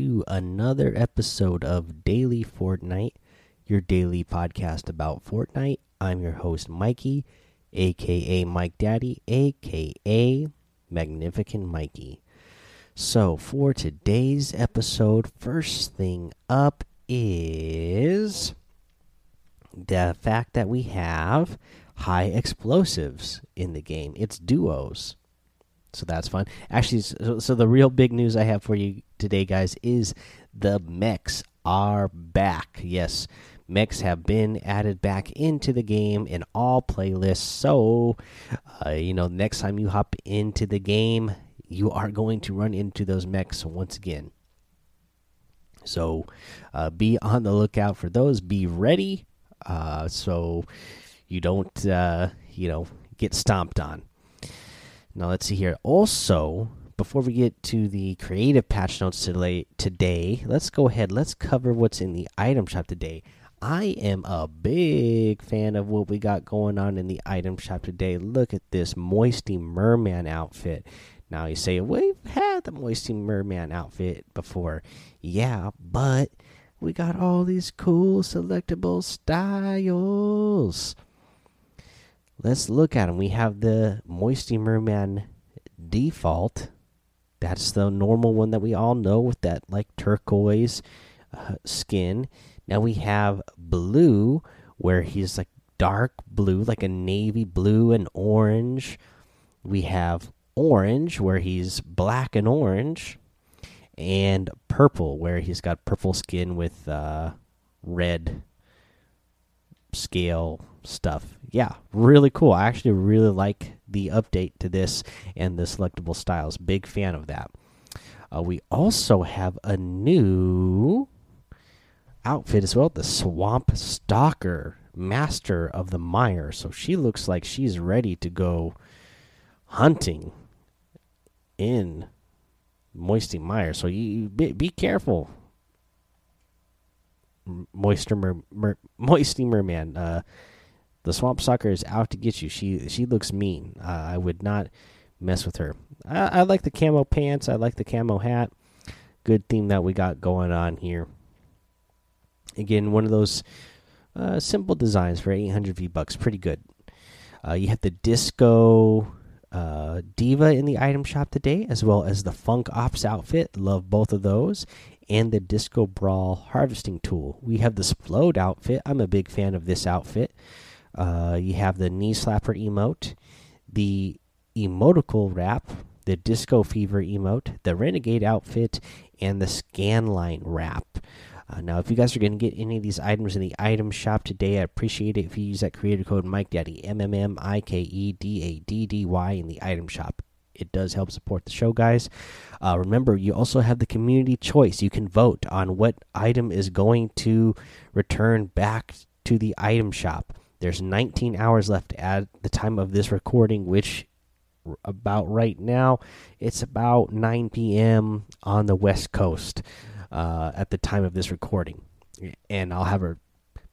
to another episode of Daily Fortnite, your daily podcast about Fortnite. I'm your host, Mikey, aka Mike Daddy, aka Magnificent Mikey. So, for today's episode, first thing up is the fact that we have high explosives in the game. It's duos. So that's fun. Actually, so, so, the real big news I have for you today, guys, is the mechs are back. Yes, mechs have been added back into the game in all playlists. So, uh, you know, next time you hop into the game, you are going to run into those mechs once again. So, uh, be on the lookout for those. Be ready, uh, so you don't, uh, you know, get stomped on. Now let's see here. Also, before we get to the creative patch notes today, today, let's go ahead. Let's cover what's in the item shop today. I am a big fan of what we got going on in the item shop today. Look at this Moisty Merman outfit. Now you say we've had the Moisty Merman outfit before, yeah, but we got all these cool selectable styles let's look at them. We have the Moisty Merman default. That's the normal one that we all know with that like turquoise uh, skin. Now we have blue, where he's like dark blue, like a navy blue and orange. We have orange, where he's black and orange, and purple, where he's got purple skin with uh, red scale stuff. Yeah, really cool. I actually really like the update to this and the selectable styles. Big fan of that. Uh, we also have a new outfit as well the Swamp Stalker, Master of the Mire. So she looks like she's ready to go hunting in Moisty Mire. So you be, be careful. Moisture mer, mer, Moisty Merman. Uh, the swamp Sucker is out to get you. She she looks mean. Uh, I would not mess with her. I, I, like the camo pants. I like the camo hat. Good theme that we got going on here. Again, one of those uh, simple designs for 800 V bucks. Pretty good. Uh, you have the disco uh, diva in the item shop today, as well as the funk ops outfit. Love both of those. And the disco brawl harvesting tool. We have the splode outfit. I'm a big fan of this outfit. Uh, you have the knee slapper emote, the emotical wrap, the disco fever emote, the renegade outfit, and the scanline wrap. Uh, now, if you guys are going to get any of these items in the item shop today, I appreciate it if you use that creator code Mike Daddy M M M I K E D A D D Y in the item shop. It does help support the show, guys. Uh, remember, you also have the community choice. You can vote on what item is going to return back to the item shop. There's 19 hours left at the time of this recording, which about right now it's about 9 p.m. on the West Coast uh, at the time of this recording, and I'll have her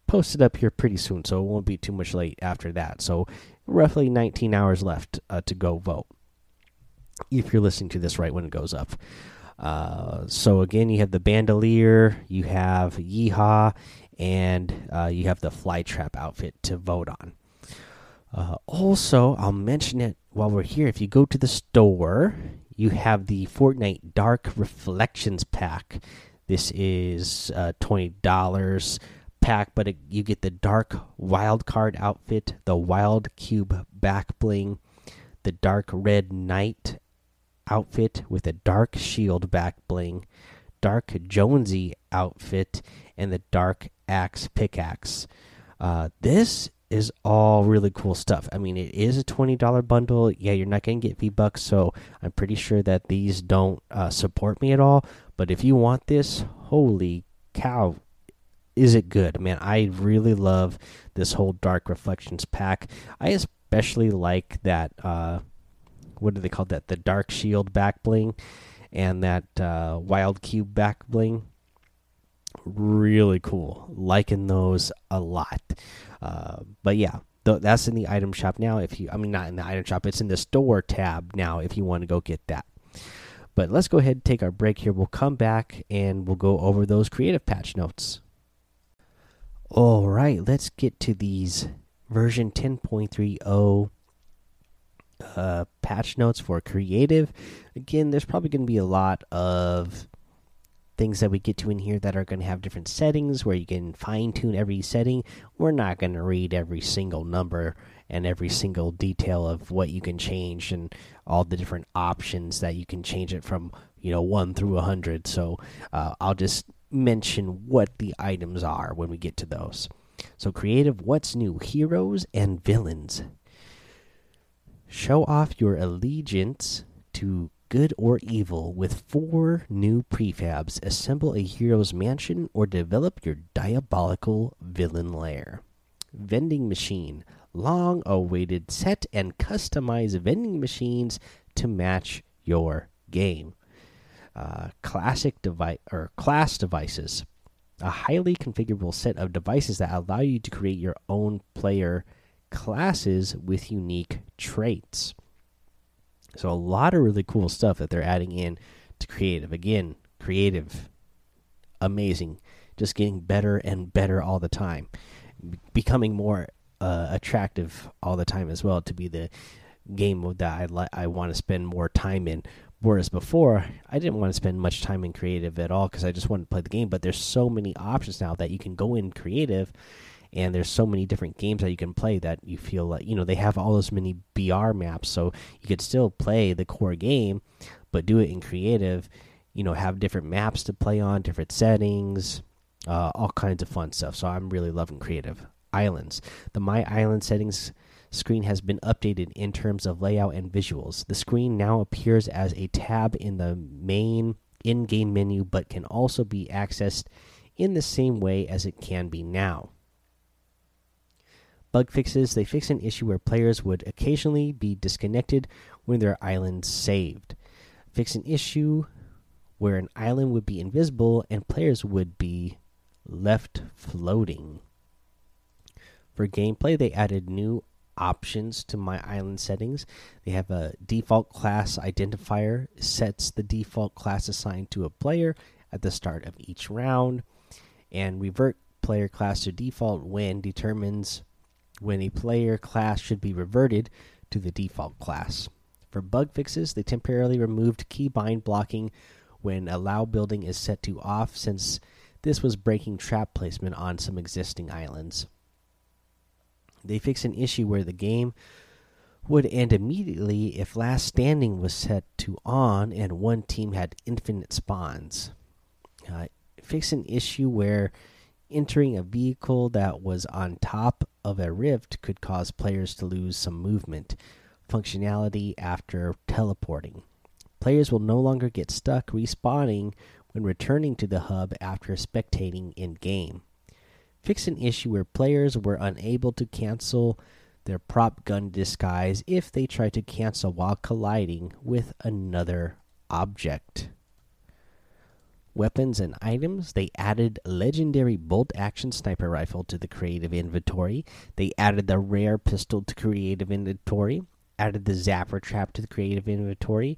posted up here pretty soon, so it won't be too much late after that. So roughly 19 hours left uh, to go vote. If you're listening to this right when it goes up. Uh, so again, you have the bandolier, you have Yeehaw, and uh, you have the flytrap outfit to vote on. Uh, also, I'll mention it while we're here. If you go to the store, you have the Fortnite Dark Reflections pack. This is uh, twenty dollars pack, but it, you get the Dark Wild Card outfit, the Wild Cube back bling, the Dark Red Knight outfit with a Dark Shield back bling, Dark Jonesy outfit, and the Dark Axe pickaxe. Uh, this is all really cool stuff. I mean, it is a twenty dollar bundle. Yeah, you're not gonna get V bucks, so I'm pretty sure that these don't uh, support me at all. But if you want this, holy cow, is it good, man? I really love this whole Dark Reflections pack. I especially like that. Uh, what do they call that? The Dark Shield back bling and that uh, Wild Cube back bling really cool. Liking those a lot. Uh, but yeah, th that's in the item shop now. If you, I mean, not in the item shop, it's in the store tab now. If you want to go get that. But let's go ahead and take our break here. We'll come back and we'll go over those creative patch notes. All right, let's get to these version 10.30 uh, patch notes for creative. Again, there's probably going to be a lot of things that we get to in here that are going to have different settings where you can fine tune every setting. We're not going to read every single number and every single detail of what you can change and all the different options that you can change it from, you know, 1 through a 100. So uh, I'll just mention what the items are when we get to those. So, creative, what's new? Heroes and villains. Show off your allegiance to good or evil with four new prefabs. Assemble a hero's mansion or develop your diabolical villain lair. Vending machine. Long awaited set and customize vending machines to match your game. Uh, classic device or class devices. A highly configurable set of devices that allow you to create your own player classes with unique traits. So a lot of really cool stuff that they're adding in to creative. Again, creative, amazing, just getting better and better all the time, becoming more uh, attractive all the time as well to be the game that I I want to spend more time in. Whereas before, I didn't want to spend much time in creative at all because I just wanted to play the game. But there's so many options now that you can go in creative and there's so many different games that you can play that you feel like you know they have all those many BR maps, so you could still play the core game, but do it in creative. You know, have different maps to play on, different settings, uh, all kinds of fun stuff. So I'm really loving creative islands. The My Island settings screen has been updated in terms of layout and visuals. The screen now appears as a tab in the main in game menu, but can also be accessed in the same way as it can be now. Bug fixes they fix an issue where players would occasionally be disconnected when their island saved. Fix an issue where an island would be invisible and players would be left floating. For gameplay, they added new options to my island settings. They have a default class identifier sets the default class assigned to a player at the start of each round and revert player class to default when determines when a player class should be reverted to the default class. For bug fixes, they temporarily removed keybind blocking when allow building is set to off since this was breaking trap placement on some existing islands. They fix an issue where the game would end immediately if last standing was set to on and one team had infinite spawns. Uh, fix an issue where entering a vehicle that was on top of a rift could cause players to lose some movement functionality after teleporting. Players will no longer get stuck respawning when returning to the hub after spectating in game fix an issue where players were unable to cancel their prop gun disguise if they tried to cancel while colliding with another object. Weapons and items. They added legendary bolt action sniper rifle to the creative inventory. They added the rare pistol to creative inventory. Added the zapper trap to the creative inventory.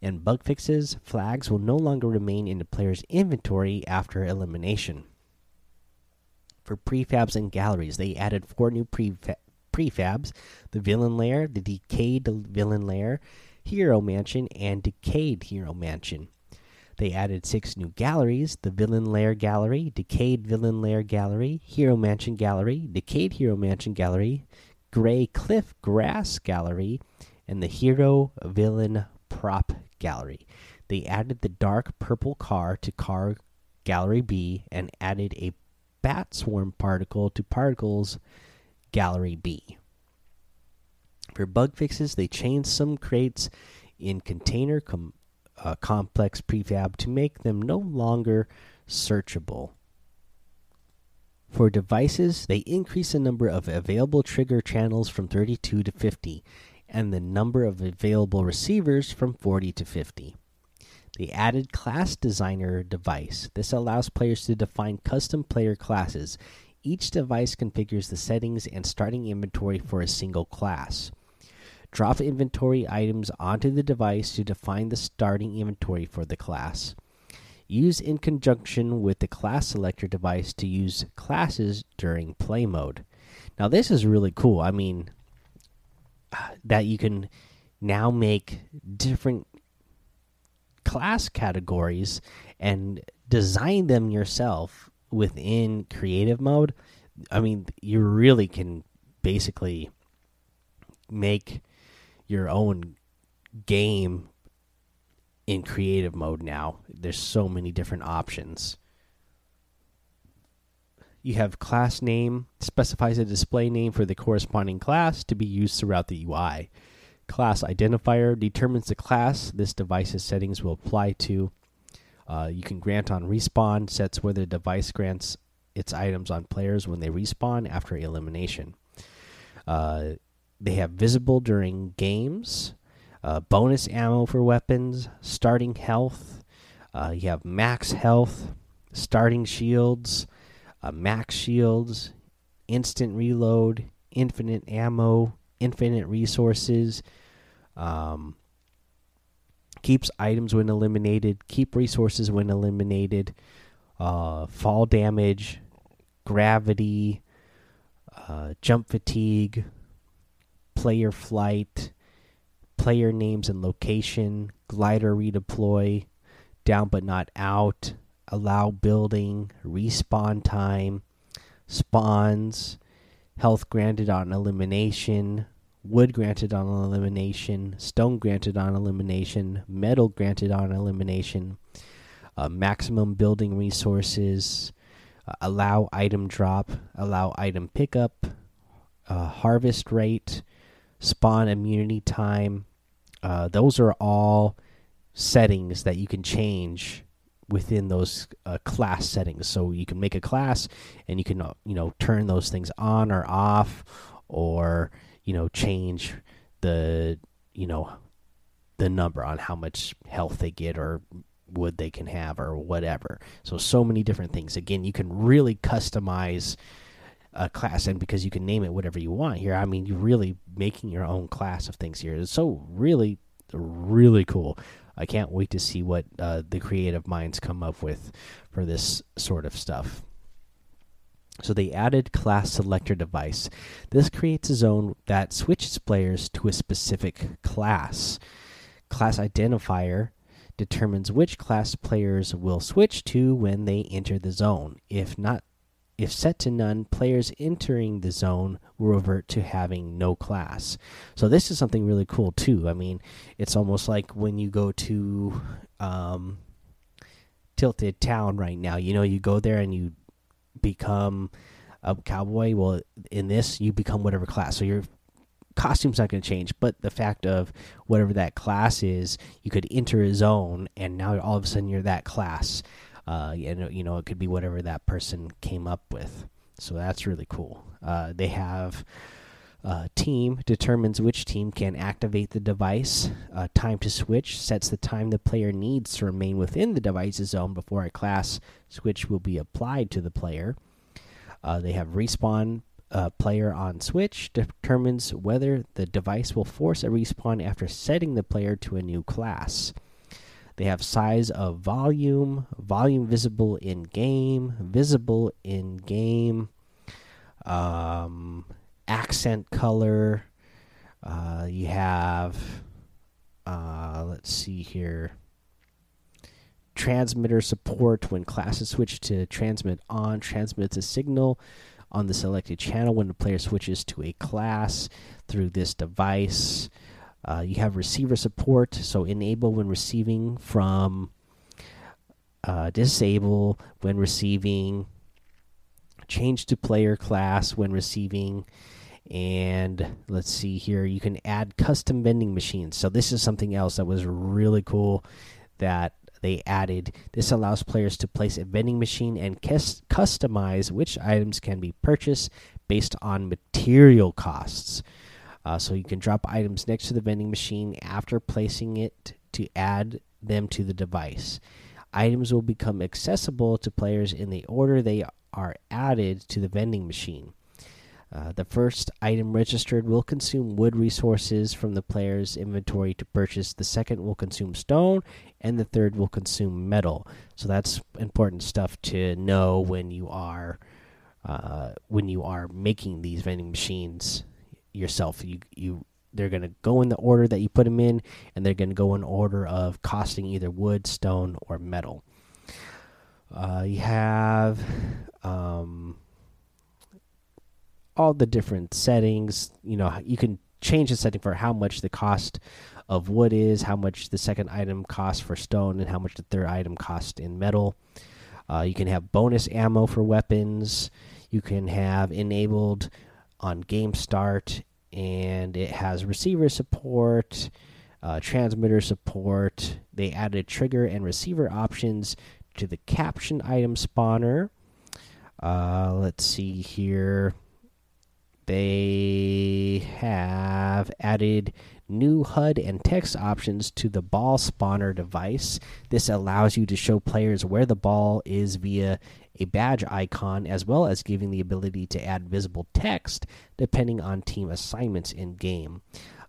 And bug fixes. Flags will no longer remain in the player's inventory after elimination for prefabs and galleries. They added four new prefabs the Villain Lair, the Decayed Villain Lair, Hero Mansion, and Decayed Hero Mansion. They added six new galleries the Villain Lair Gallery, Decayed Villain Lair Gallery, Hero Mansion Gallery, Decayed Hero Mansion Gallery, Gray Cliff Grass Gallery, and the Hero Villain Prop Gallery. They added the dark purple car to Car Gallery B and added a bat swarm particle to particles gallery B. For bug fixes, they changed some crates in container com uh, complex prefab to make them no longer searchable. For devices, they increase the number of available trigger channels from 32 to 50 and the number of available receivers from 40 to 50 the added class designer device. This allows players to define custom player classes. Each device configures the settings and starting inventory for a single class. Drop inventory items onto the device to define the starting inventory for the class. Use in conjunction with the class selector device to use classes during play mode. Now, this is really cool. I mean, that you can now make different class categories and design them yourself within creative mode. I mean, you really can basically make your own game in creative mode now. There's so many different options. You have class name specifies a display name for the corresponding class to be used throughout the UI. Class identifier determines the class this device's settings will apply to. Uh, you can grant on respawn, sets whether the device grants its items on players when they respawn after elimination. Uh, they have visible during games, uh, bonus ammo for weapons, starting health. Uh, you have max health, starting shields, uh, max shields, instant reload, infinite ammo, infinite resources. Um, keeps items when eliminated, keep resources when eliminated, uh, fall damage, gravity, uh, jump fatigue, player flight, player names and location, glider redeploy, down but not out, allow building, respawn time, spawns, health granted on elimination, wood granted on elimination, stone granted on elimination, metal granted on elimination, uh, maximum building resources, uh, allow item drop, allow item pickup, uh, harvest rate, spawn immunity time. Uh, those are all settings that you can change within those uh, class settings. So you can make a class and you can uh, you know turn those things on or off, or you know change the you know the number on how much health they get or wood they can have or whatever. So so many different things. Again, you can really customize a class and because you can name it whatever you want here. I mean, you're really making your own class of things here. It's so really really cool. I can't wait to see what uh, the creative minds come up with for this sort of stuff. So they added class selector device. This creates a zone that switches players to a specific class. Class identifier determines which class players will switch to when they enter the zone. If not if set to none, players entering the zone will revert to having no class. So this is something really cool too. I mean, it's almost like when you go to um, Tilted Town right now. You know, you go there and you become a cowboy. Well, in this, you become whatever class. So your costume's not going to change, but the fact of whatever that class is, you could enter a zone, and now all of a sudden you're that class. Uh, you know, you know, it could be whatever that person came up with. So that's really cool. Uh, they have uh, team determines which team can activate the device. Uh, time to switch sets the time the player needs to remain within the device's zone before a class switch will be applied to the player. Uh, they have respawn uh, player on switch determines whether the device will force a respawn after setting the player to a new class. They have size of volume, volume visible in game, visible in game, um, accent color. Uh, you have, uh, let's see here, transmitter support when classes switch to transmit on, transmits a signal on the selected channel when the player switches to a class through this device. Uh, you have receiver support, so enable when receiving from uh, disable when receiving, change to player class when receiving, and let's see here, you can add custom vending machines. So, this is something else that was really cool that they added. This allows players to place a vending machine and customize which items can be purchased based on material costs. Uh, so you can drop items next to the vending machine after placing it to add them to the device. Items will become accessible to players in the order they are added to the vending machine. Uh, the first item registered will consume wood resources from the player's inventory to purchase. The second will consume stone, and the third will consume metal. So that's important stuff to know when you are uh, when you are making these vending machines yourself. You you they're going to go in the order that you put them in, and they're going to go in order of costing either wood, stone, or metal. Uh, you have um, all the different settings. You know, you can change the setting for how much the cost of wood is, how much the second item costs for stone, and how much the third item costs in metal. Uh, you can have bonus ammo for weapons. You can have enabled on game start, and it has receiver support, uh, transmitter support. They added trigger and receiver options to the capture item spawner. Uh, let's see here. They have added new HUD and text options to the ball spawner device. This allows you to show players where the ball is via a badge icon, as well as giving the ability to add visible text depending on team assignments in game.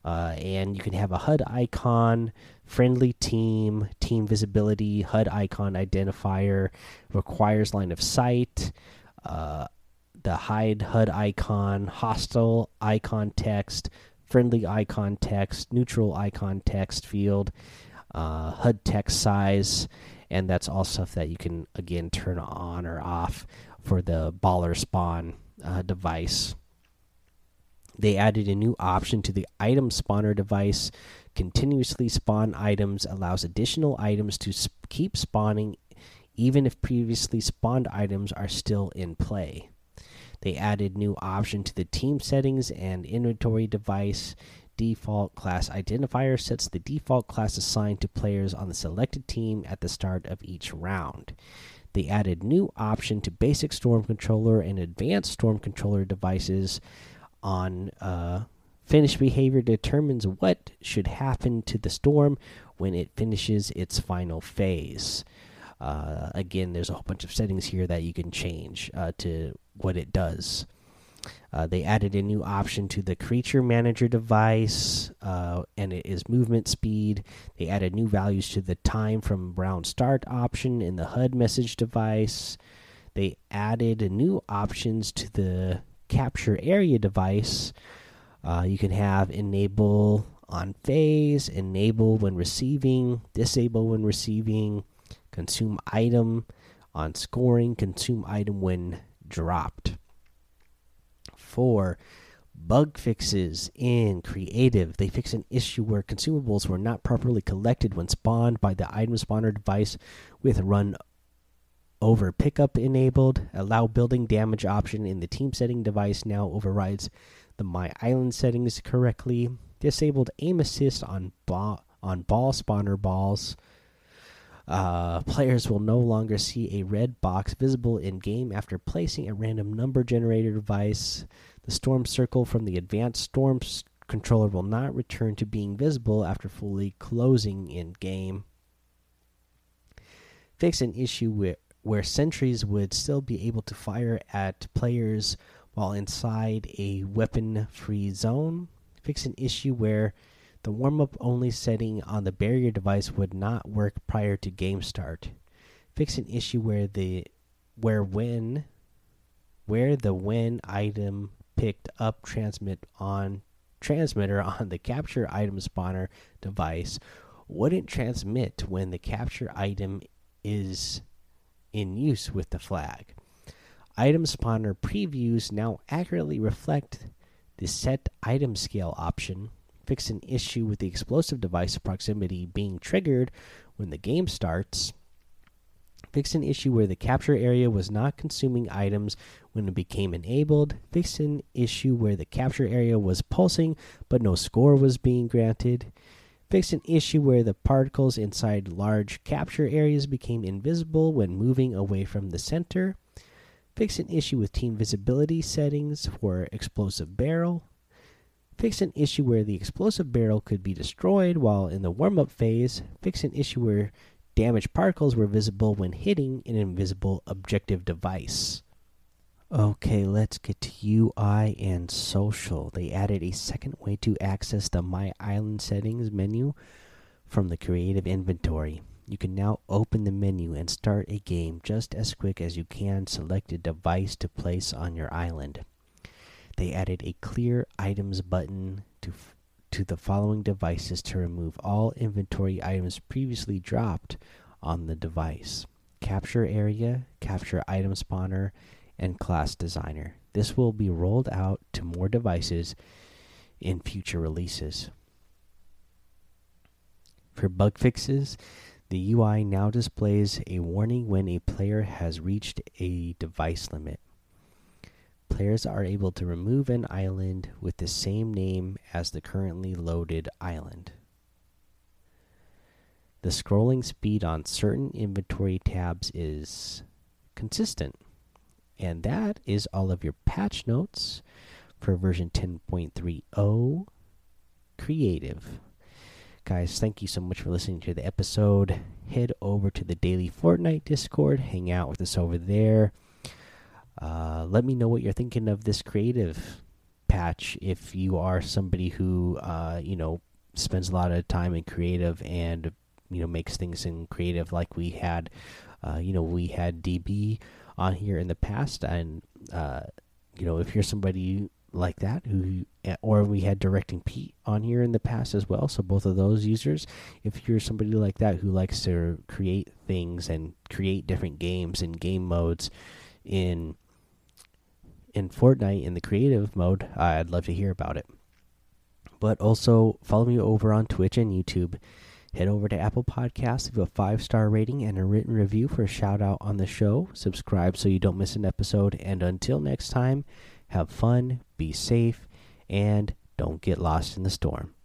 Uh, and you can have a HUD icon, friendly team, team visibility, HUD icon identifier, requires line of sight, uh, the hide HUD icon, hostile icon text, friendly icon text, neutral icon text field, uh, HUD text size, and that's all stuff that you can again turn on or off for the baller spawn uh, device. They added a new option to the item spawner device. Continuously spawn items allows additional items to sp keep spawning even if previously spawned items are still in play. They added new option to the team settings and inventory device. Default class identifier sets the default class assigned to players on the selected team at the start of each round. They added new option to basic storm controller and advanced storm controller devices on uh, finish behavior determines what should happen to the storm when it finishes its final phase. Uh, again, there's a whole bunch of settings here that you can change uh, to what it does. Uh, they added a new option to the creature manager device, uh, and it is movement speed. They added new values to the time from round start option in the HUD message device. They added new options to the capture area device. Uh, you can have enable on phase, enable when receiving, disable when receiving, consume item on scoring, consume item when dropped. For bug fixes in creative. They fix an issue where consumables were not properly collected when spawned by the item spawner device with run over pickup enabled. Allow building damage option in the team setting device now overrides the my island settings correctly. Disabled aim assist on ball on ball spawner balls. Uh, players will no longer see a red box visible in game after placing a random number generator device. The storm circle from the advanced storm controller will not return to being visible after fully closing in game. Fix an issue where, where sentries would still be able to fire at players while inside a weapon free zone. Fix an issue where the warm up only setting on the barrier device would not work prior to game start. Fix an issue where the where when where the when item picked up transmit on transmitter on the capture item spawner device wouldn't transmit when the capture item is in use with the flag. Item spawner previews now accurately reflect the set item scale option fix an issue with the explosive device proximity being triggered when the game starts. Fix an issue where the capture area was not consuming items when it became enabled. Fix an issue where the capture area was pulsing but no score was being granted. Fix an issue where the particles inside large capture areas became invisible when moving away from the center. Fix an issue with team visibility settings for explosive barrel fix an issue where the explosive barrel could be destroyed while in the warm up phase, fix an issue where damaged particles were visible when hitting an invisible objective device. Okay, let's get to UI and social. They added a second way to access the My Island settings menu from the creative inventory. You can now open the menu and start a game just as quick as you can select a device to place on your island. They added a clear items button to to the following devices to remove all inventory items previously dropped on the device. Capture area, capture item spawner, and class designer. This will be rolled out to more devices in future releases. For bug fixes, the UI now displays a warning when a player has reached a device limit. Players are able to remove an island with the same name as the currently loaded island. The scrolling speed on certain inventory tabs is consistent. And that is all of your patch notes for version 10.30 creative. Guys, thank you so much for listening to the episode. Head over to the daily Fortnite Discord, hang out with us over there. Uh, let me know what you're thinking of this creative patch. If you are somebody who, uh, you know, spends a lot of time in creative and, you know, makes things in creative like we had, uh, you know, we had DB on here in the past, and uh, you know if you're somebody like that who or we had directing Pete on here in the past as well so both of those users if you're somebody like that who likes to create things and create different games and game modes in in Fortnite in the creative mode I'd love to hear about it but also follow me over on Twitch and YouTube Head over to Apple Podcasts, leave a five star rating and a written review for a shout out on the show. Subscribe so you don't miss an episode. And until next time, have fun, be safe, and don't get lost in the storm.